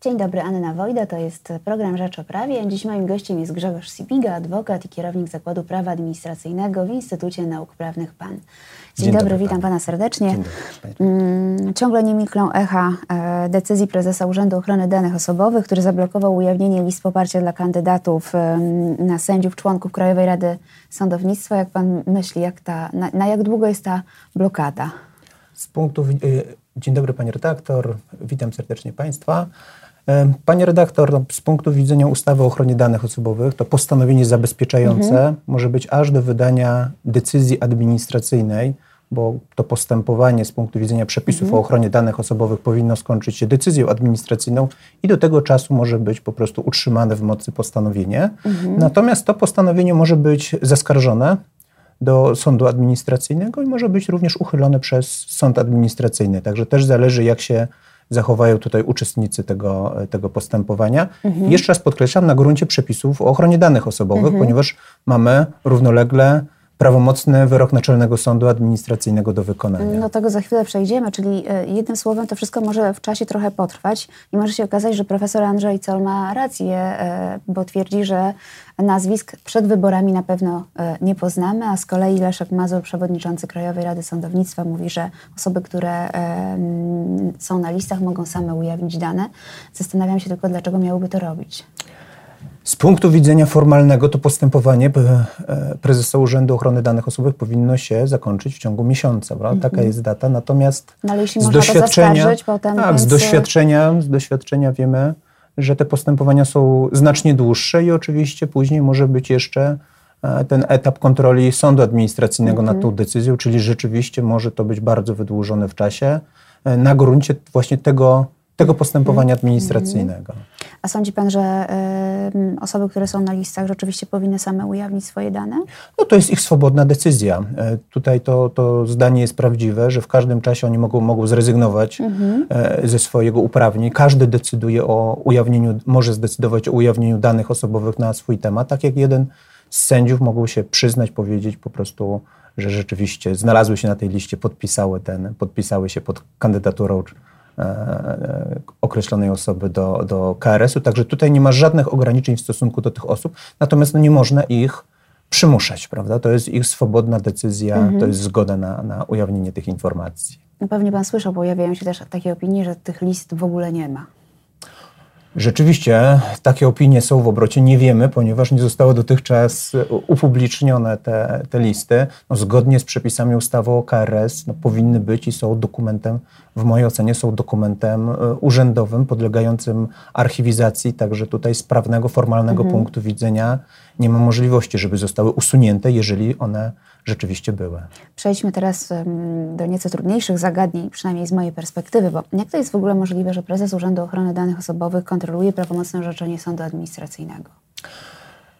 Dzień dobry, Anna Wojda, to jest program Rzecz o Prawie. Dziś moim gościem jest Grzegorz Sipiga, adwokat i kierownik Zakładu Prawa Administracyjnego w Instytucie Nauk Prawnych PAN. Dzień, Dzień dobry, dobry, witam Pana serdecznie. Dzień dobry, mm, Ciągle nie milklą echa e, decyzji prezesa Urzędu Ochrony Danych Osobowych, który zablokował ujawnienie list poparcia dla kandydatów na sędziów, członków Krajowej Rady Sądownictwa. Jak Pan myśli, jak ta, na, na jak długo jest ta blokada? Z punktu, y, dzień dobry Pani redaktor, witam serdecznie Państwa. Panie redaktor, no, z punktu widzenia ustawy o ochronie danych osobowych, to postanowienie zabezpieczające mhm. może być aż do wydania decyzji administracyjnej, bo to postępowanie z punktu widzenia przepisów mhm. o ochronie danych osobowych powinno skończyć się decyzją administracyjną i do tego czasu może być po prostu utrzymane w mocy postanowienie. Mhm. Natomiast to postanowienie może być zaskarżone do sądu administracyjnego i może być również uchylone przez sąd administracyjny. Także też zależy, jak się zachowają tutaj uczestnicy tego, tego postępowania. Mhm. Jeszcze raz podkreślam, na gruncie przepisów o ochronie danych osobowych, mhm. ponieważ mamy równolegle prawomocny wyrok Naczelnego Sądu Administracyjnego do wykonania. No tego za chwilę przejdziemy, czyli e, jednym słowem to wszystko może w czasie trochę potrwać i może się okazać, że profesor Andrzej Col ma rację, e, bo twierdzi, że nazwisk przed wyborami na pewno e, nie poznamy, a z kolei Leszek Mazur, przewodniczący Krajowej Rady Sądownictwa mówi, że osoby, które są na listach mogą same ujawnić dane. Zastanawiam się tylko, dlaczego miałyby to robić. Z punktu widzenia formalnego to postępowanie e, prezesa Urzędu Ochrony Danych Osobowych powinno się zakończyć w ciągu miesiąca. Mm -hmm. Taka jest data. Natomiast no, ale jeśli z doświadczenia, potem, tak, więc... z doświadczenia, z doświadczenia wiemy, że te postępowania są znacznie dłuższe i oczywiście później może być jeszcze e, ten etap kontroli sądu administracyjnego nad tą decyzją, czyli rzeczywiście może to być bardzo wydłużone w czasie e, na gruncie właśnie tego tego postępowania mhm. administracyjnego. A sądzi Pan, że osoby, które są na listach, rzeczywiście powinny same ujawnić swoje dane? No to jest ich swobodna decyzja. E, tutaj to, to zdanie jest prawdziwe, że w każdym czasie oni mogą, mogą zrezygnować mhm. e, ze swojego uprawnień. Każdy decyduje o ujawnieniu, może zdecydować o ujawnieniu danych osobowych na swój temat, tak jak jeden z sędziów mogą się przyznać, powiedzieć po prostu, że rzeczywiście znalazły się na tej liście, podpisały, ten, podpisały się pod kandydaturą określonej osoby do, do KRS-u. Także tutaj nie ma żadnych ograniczeń w stosunku do tych osób, natomiast no nie można ich przymuszać, prawda? To jest ich swobodna decyzja, mhm. to jest zgoda na, na ujawnienie tych informacji. No pewnie pan słyszał, pojawiają się też takie opinie, że tych list w ogóle nie ma. Rzeczywiście takie opinie są w obrocie. Nie wiemy, ponieważ nie zostały dotychczas upublicznione te, te listy. No, zgodnie z przepisami ustawy o KRS no, powinny być i są dokumentem, w mojej ocenie są dokumentem e, urzędowym podlegającym archiwizacji, także tutaj z prawnego, formalnego mhm. punktu widzenia nie ma możliwości, żeby zostały usunięte, jeżeli one rzeczywiście były. Przejdźmy teraz do nieco trudniejszych zagadnień, przynajmniej z mojej perspektywy, bo jak to jest w ogóle możliwe, że prezes Urzędu Ochrony Danych Osobowych kontroluje prawomocne orzeczenie sądu administracyjnego?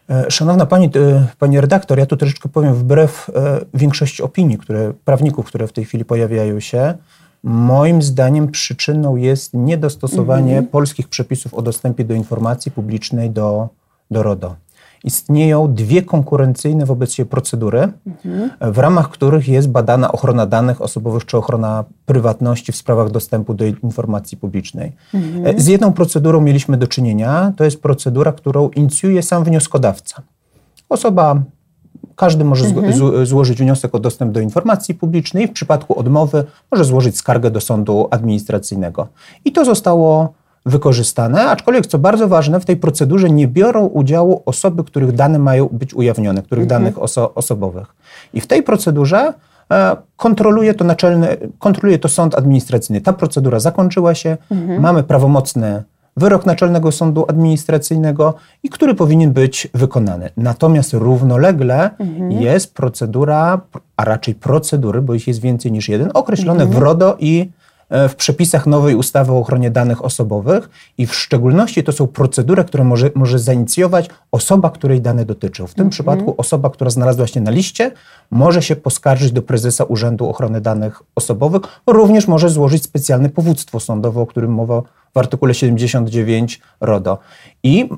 E, szanowna pani, e, pani redaktor, ja tu troszeczkę powiem wbrew większości opinii, które, prawników, które w tej chwili pojawiają się. Moim zdaniem przyczyną jest niedostosowanie mhm. polskich przepisów o dostępie do informacji publicznej do, do RODO istnieją dwie konkurencyjne wobec siebie procedury, mhm. w ramach których jest badana ochrona danych osobowych czy ochrona prywatności w sprawach dostępu do informacji publicznej. Mhm. Z jedną procedurą mieliśmy do czynienia, to jest procedura, którą inicjuje sam wnioskodawca. Osoba każdy może mhm. złożyć wniosek o dostęp do informacji publicznej i w przypadku odmowy może złożyć skargę do sądu administracyjnego. I to zostało wykorzystane, aczkolwiek co bardzo ważne, w tej procedurze nie biorą udziału osoby, których dane mają być ujawnione, których mhm. danych oso osobowych. I w tej procedurze e, kontroluje to naczelny, kontroluje to sąd administracyjny. Ta procedura zakończyła się, mhm. mamy prawomocny wyrok Naczelnego Sądu Administracyjnego i który powinien być wykonany. Natomiast równolegle mhm. jest procedura, a raczej procedury, bo ich jest więcej niż jeden, określone mhm. w RODO i E, w przepisach nowej ustawy o ochronie danych osobowych i w szczególności to są procedury, które może, może zainicjować osoba, której dane dotyczą. W tym mm -hmm. przypadku osoba, która znalazła się na liście, może się poskarżyć do prezesa Urzędu Ochrony Danych Osobowych, również może złożyć specjalne powództwo sądowe, o którym mowa w artykule 79 RODO. I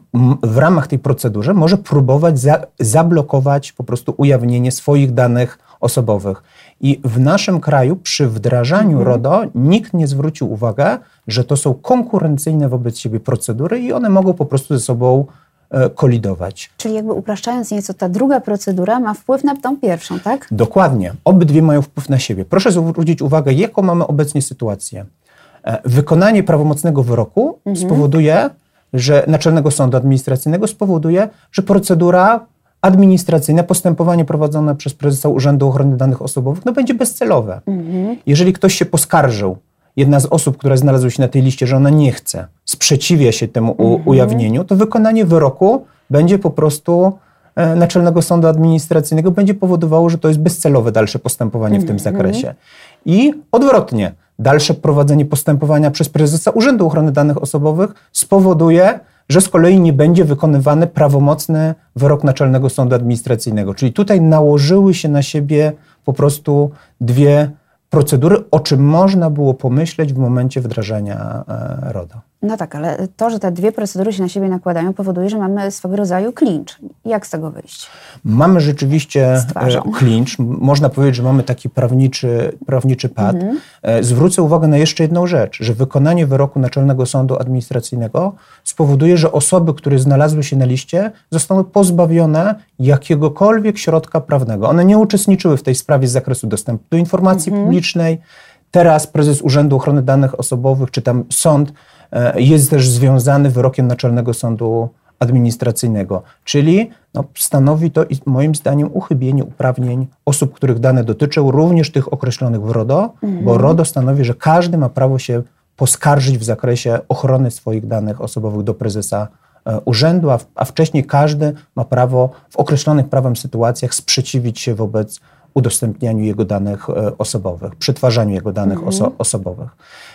w ramach tej procedury może próbować za, zablokować po prostu ujawnienie swoich danych osobowych. I w naszym kraju przy wdrażaniu mhm. RODO nikt nie zwrócił uwagi, że to są konkurencyjne wobec siebie procedury i one mogą po prostu ze sobą e, kolidować. Czyli jakby upraszczając nieco, ta druga procedura ma wpływ na tą pierwszą, tak? Dokładnie. Obydwie mają wpływ na siebie. Proszę zwrócić uwagę, jaką mamy obecnie sytuację. E, wykonanie prawomocnego wyroku mhm. spowoduje, że Naczelnego Sądu Administracyjnego spowoduje, że procedura administracyjne, postępowanie prowadzone przez prezesa Urzędu Ochrony Danych Osobowych no, będzie bezcelowe. Mhm. Jeżeli ktoś się poskarżył, jedna z osób, która znalazła się na tej liście, że ona nie chce, sprzeciwia się temu mhm. ujawnieniu, to wykonanie wyroku będzie po prostu e, Naczelnego Sądu Administracyjnego będzie powodowało, że to jest bezcelowe dalsze postępowanie w tym mhm. zakresie. I odwrotnie, dalsze prowadzenie postępowania przez prezesa Urzędu Ochrony Danych Osobowych spowoduje, że z kolei nie będzie wykonywany prawomocny wyrok Naczelnego Sądu Administracyjnego. Czyli tutaj nałożyły się na siebie po prostu dwie procedury, o czym można było pomyśleć w momencie wdrażania e, RODO. No tak, ale to, że te dwie procedury się na siebie nakładają, powoduje, że mamy swego rodzaju klincz. Jak z tego wyjść? Mamy rzeczywiście klincz. Można powiedzieć, że mamy taki prawniczy, prawniczy pad. Mhm. E, zwrócę uwagę na jeszcze jedną rzecz, że wykonanie wyroku Naczelnego Sądu Administracyjnego spowoduje, że osoby, które znalazły się na liście, zostaną pozbawione jakiegokolwiek środka prawnego. One nie uczestniczyły w tej sprawie z zakresu dostępu do informacji mhm. publicznej. Teraz prezes Urzędu Ochrony Danych Osobowych, czy tam sąd, E, jest też związany wyrokiem Naczelnego Sądu Administracyjnego, czyli no, stanowi to moim zdaniem uchybienie uprawnień osób, których dane dotyczą, również tych określonych w RODO, mhm. bo RODO stanowi, że każdy ma prawo się poskarżyć w zakresie ochrony swoich danych osobowych do prezesa e, urzędu, a, a wcześniej każdy ma prawo w określonych prawem sytuacjach sprzeciwić się wobec udostępnianiu jego danych e, osobowych, przetwarzaniu jego danych mhm. oso osobowych.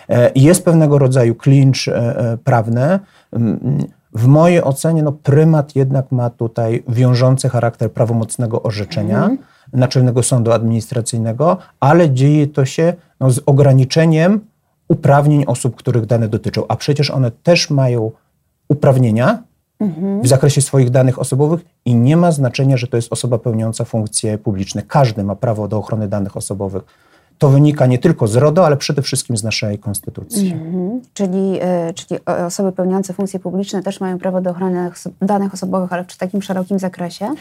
E, jest pewnego rodzaju klincz e, prawny. W mojej ocenie no, prymat jednak ma tutaj wiążący charakter prawomocnego orzeczenia mhm. Naczelnego Sądu Administracyjnego, ale dzieje to się no, z ograniczeniem uprawnień osób, których dane dotyczą, a przecież one też mają uprawnienia, w zakresie swoich danych osobowych i nie ma znaczenia, że to jest osoba pełniąca funkcje publiczne. Każdy ma prawo do ochrony danych osobowych. To wynika nie tylko z RODO, ale przede wszystkim z naszej konstytucji. Mhm. Czyli, y, czyli osoby pełniące funkcje publiczne też mają prawo do ochrony danych osobowych, ale w takim szerokim zakresie?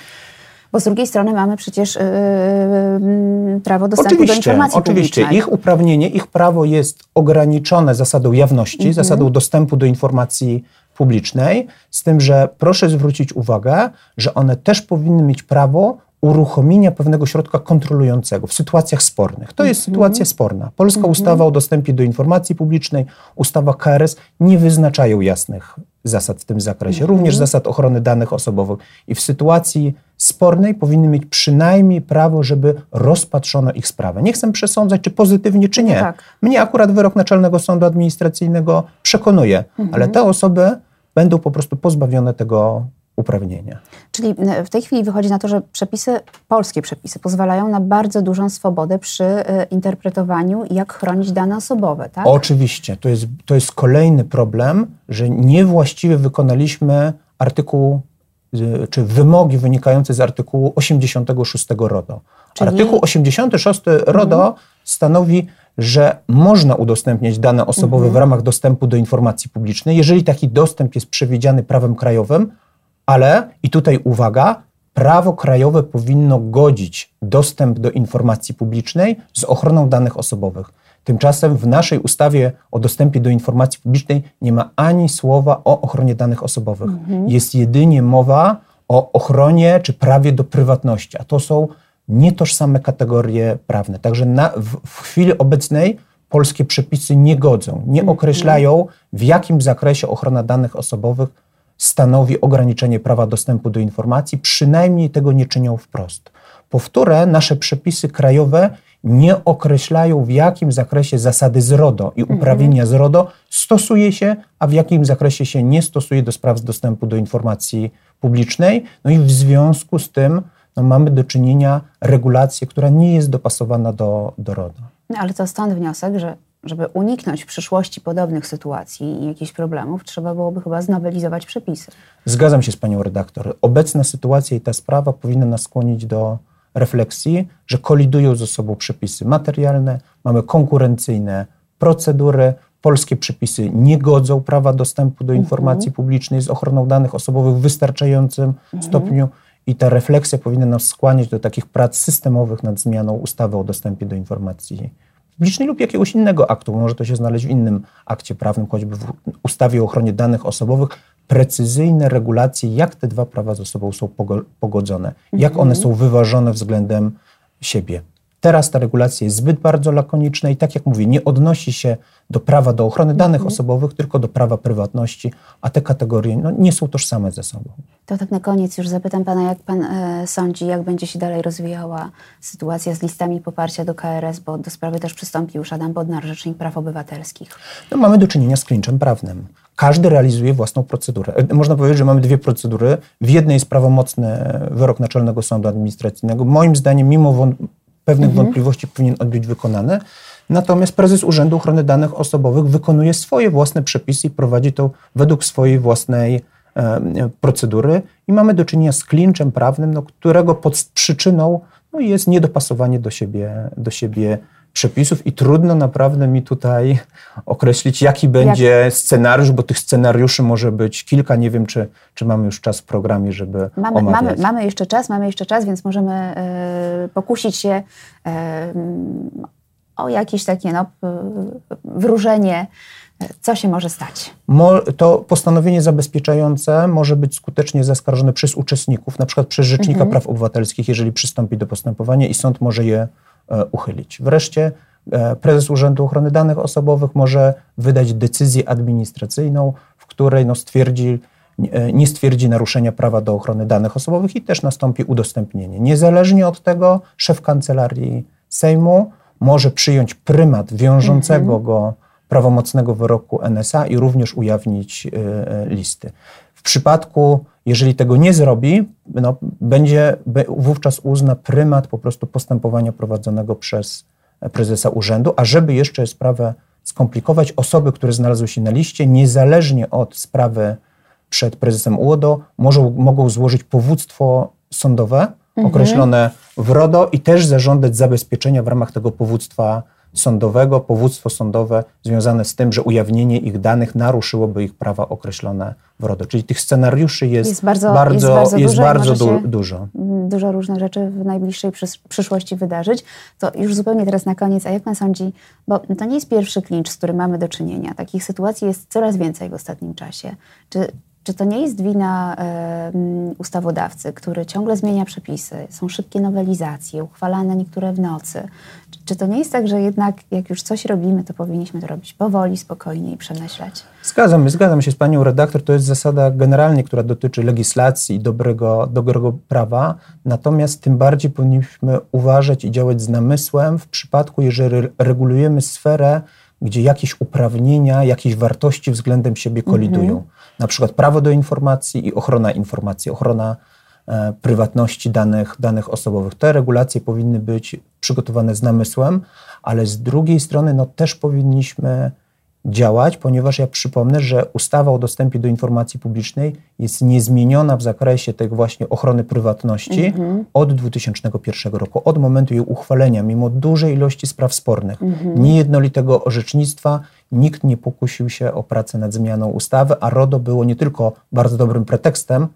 Bo z drugiej strony mamy przecież yy, prawo dostępu oczywiście, do informacji Oczywiście, publicznej. ich uprawnienie, ich prawo jest ograniczone zasadą jawności, mhm. zasadą dostępu do informacji publicznej, z tym, że proszę zwrócić uwagę, że one też powinny mieć prawo uruchomienia pewnego środka kontrolującego w sytuacjach spornych. To jest mm -hmm. sytuacja sporna. Polska mm -hmm. ustawa o dostępie do informacji publicznej, ustawa KRS nie wyznaczają jasnych zasad w tym zakresie, -hmm. również zasad ochrony danych osobowych. I w sytuacji spornej powinny mieć przynajmniej prawo, żeby rozpatrzono ich sprawę. Nie chcę przesądzać, czy pozytywnie, czy nie. No tak. Mnie akurat wyrok Naczelnego Sądu Administracyjnego przekonuje, mhm. ale te osoby będą po prostu pozbawione tego uprawnienia. Czyli w tej chwili wychodzi na to, że przepisy, polskie przepisy pozwalają na bardzo dużą swobodę przy e, interpretowaniu, jak chronić dane osobowe, tak? Oczywiście. To jest, to jest kolejny problem, że niewłaściwie wykonaliśmy artykuł czy wymogi wynikające z artykułu 86 RODO. Czyli... Artykuł 86 RODO mhm. stanowi, że można udostępniać dane osobowe mhm. w ramach dostępu do informacji publicznej, jeżeli taki dostęp jest przewidziany prawem krajowym, ale i tutaj uwaga, prawo krajowe powinno godzić dostęp do informacji publicznej z ochroną danych osobowych. Tymczasem w naszej ustawie o dostępie do informacji publicznej nie ma ani słowa o ochronie danych osobowych. Mhm. Jest jedynie mowa o ochronie czy prawie do prywatności, a to są nietożsame kategorie prawne. Także na, w, w chwili obecnej polskie przepisy nie godzą, nie mhm. określają, w jakim zakresie ochrona danych osobowych stanowi ograniczenie prawa dostępu do informacji, przynajmniej tego nie czynią wprost. Powtórę, nasze przepisy krajowe nie określają, w jakim zakresie zasady z RODO i mhm. uprawnienia z RODO stosuje się, a w jakim zakresie się nie stosuje do spraw z dostępu do informacji publicznej. No i w związku z tym no, mamy do czynienia regulację, która nie jest dopasowana do, do RODO. No, ale to stąd wniosek, że żeby uniknąć w przyszłości podobnych sytuacji i jakichś problemów, trzeba byłoby chyba znowelizować przepisy. Zgadzam się z panią redaktor. Obecna sytuacja i ta sprawa powinna nas skłonić do refleksji, że kolidują ze sobą przepisy materialne, mamy konkurencyjne procedury, polskie przepisy nie godzą prawa dostępu do informacji mhm. publicznej z ochroną danych osobowych w wystarczającym mhm. stopniu i ta refleksja powinna nas skłaniać do takich prac systemowych nad zmianą ustawy o dostępie do informacji publicznej lub jakiegoś innego aktu. Może to się znaleźć w innym akcie prawnym, choćby w ustawie o ochronie danych osobowych, precyzyjne regulacje, jak te dwa prawa ze sobą są pogodzone, jak one są wyważone względem siebie. Teraz ta regulacja jest zbyt bardzo lakoniczna i tak jak mówię, nie odnosi się do prawa do ochrony danych mhm. osobowych, tylko do prawa prywatności, a te kategorie no, nie są tożsame ze sobą. To tak na koniec już zapytam Pana, jak Pan e, sądzi, jak będzie się dalej rozwijała sytuacja z listami poparcia do KRS, bo do sprawy też przystąpił już Adam Bodnar, Rzecznik Praw Obywatelskich. No, mamy do czynienia z klinczem prawnym. Każdy realizuje własną procedurę. E, można powiedzieć, że mamy dwie procedury. W jednej jest prawomocny wyrok Naczelnego Sądu Administracyjnego. Moim zdaniem, mimo pewnych mhm. wątpliwości powinien być wykonany. Natomiast prezes Urzędu Ochrony Danych Osobowych wykonuje swoje własne przepisy i prowadzi to według swojej własnej e, procedury i mamy do czynienia z klinczem prawnym, no, którego pod przyczyną no, jest niedopasowanie do siebie, do siebie przepisów i trudno naprawdę mi tutaj określić, jaki będzie Jak? scenariusz, bo tych scenariuszy może być kilka. Nie wiem, czy, czy mamy już czas w programie, żeby mamy, omawiać. Mamy, mamy jeszcze czas, mamy jeszcze czas, więc możemy y, pokusić się y, o jakieś takie no, wróżenie, co się może stać? To postanowienie zabezpieczające może być skutecznie zaskarżone przez uczestników, na przykład przez Rzecznika mhm. Praw Obywatelskich, jeżeli przystąpi do postępowania i sąd może je E, uchylić. Wreszcie e, prezes Urzędu Ochrony Danych Osobowych może wydać decyzję administracyjną, w której no stwierdzi, e, nie stwierdzi naruszenia prawa do ochrony danych osobowych i też nastąpi udostępnienie. Niezależnie od tego szef kancelarii Sejmu może przyjąć prymat wiążącego mhm. go prawomocnego wyroku NSA i również ujawnić listy. W przypadku jeżeli tego nie zrobi, no, będzie wówczas uzna prymat po prostu postępowania prowadzonego przez prezesa urzędu, a żeby jeszcze sprawę skomplikować, osoby, które znalazły się na liście, niezależnie od sprawy przed prezesem UODO, może, mogą złożyć powództwo sądowe mhm. określone w RODO i też zażądać zabezpieczenia w ramach tego powództwa sądowego, powództwo sądowe związane z tym, że ujawnienie ich danych naruszyłoby ich prawa określone w RODO. Czyli tych scenariuszy jest, jest bardzo, bardzo, jest bardzo, jest dużo, bardzo du dużo. Dużo różnych rzeczy w najbliższej przyszłości wydarzyć. To już zupełnie teraz na koniec, a jak pan sądzi, bo to nie jest pierwszy klincz, z którym mamy do czynienia. Takich sytuacji jest coraz więcej w ostatnim czasie. Czy czy to nie jest wina y, ustawodawcy, który ciągle zmienia przepisy, są szybkie nowelizacje, uchwalane niektóre w nocy? Czy, czy, to nie jest tak, że jednak jak już coś robimy, to powinniśmy to robić powoli, spokojnie i przemyśleć? Zgadzam, zgadzam się z panią redaktor. To jest zasada generalnie, która dotyczy legislacji i dobrego, dobrego prawa. Natomiast tym bardziej powinniśmy uważać i działać z namysłem w przypadku, jeżeli regulujemy sferę, gdzie jakieś uprawnienia, jakieś wartości względem siebie kolidują. Mhm. Na przykład prawo do informacji i ochrona informacji, ochrona e, prywatności danych, danych osobowych. Te regulacje powinny być przygotowane z namysłem, ale z drugiej strony no, też powinniśmy działać, ponieważ ja przypomnę, że ustawa o dostępie do informacji publicznej jest niezmieniona w zakresie tej właśnie ochrony prywatności -hmm. od 2001 roku, od momentu jej uchwalenia, mimo dużej ilości spraw spornych, -hmm. niejednolitego orzecznictwa, nikt nie pokusił się o pracę nad zmianą ustawy, a RODO było nie tylko bardzo dobrym pretekstem,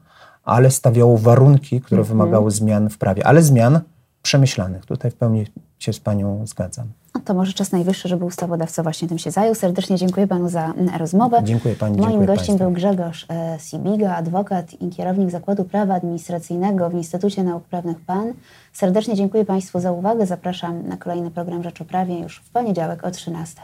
ale stawiało warunki, które -hmm. wymagały zmian w prawie, ale zmian przemyślanych. Tutaj w pełni się z Panią zgadzam. No to może czas najwyższy, żeby ustawodawca właśnie tym się zajął. Serdecznie dziękuję Panu za mm, rozmowę. Dziękuję Pani. Moim dziękuję gościem był Grzegorz e, Sibiga, adwokat i kierownik Zakładu Prawa Administracyjnego w Instytucie Nauk Prawnych PAN. Serdecznie dziękuję Państwu za uwagę. Zapraszam na kolejny program Rzecz o Prawie już w poniedziałek o 13.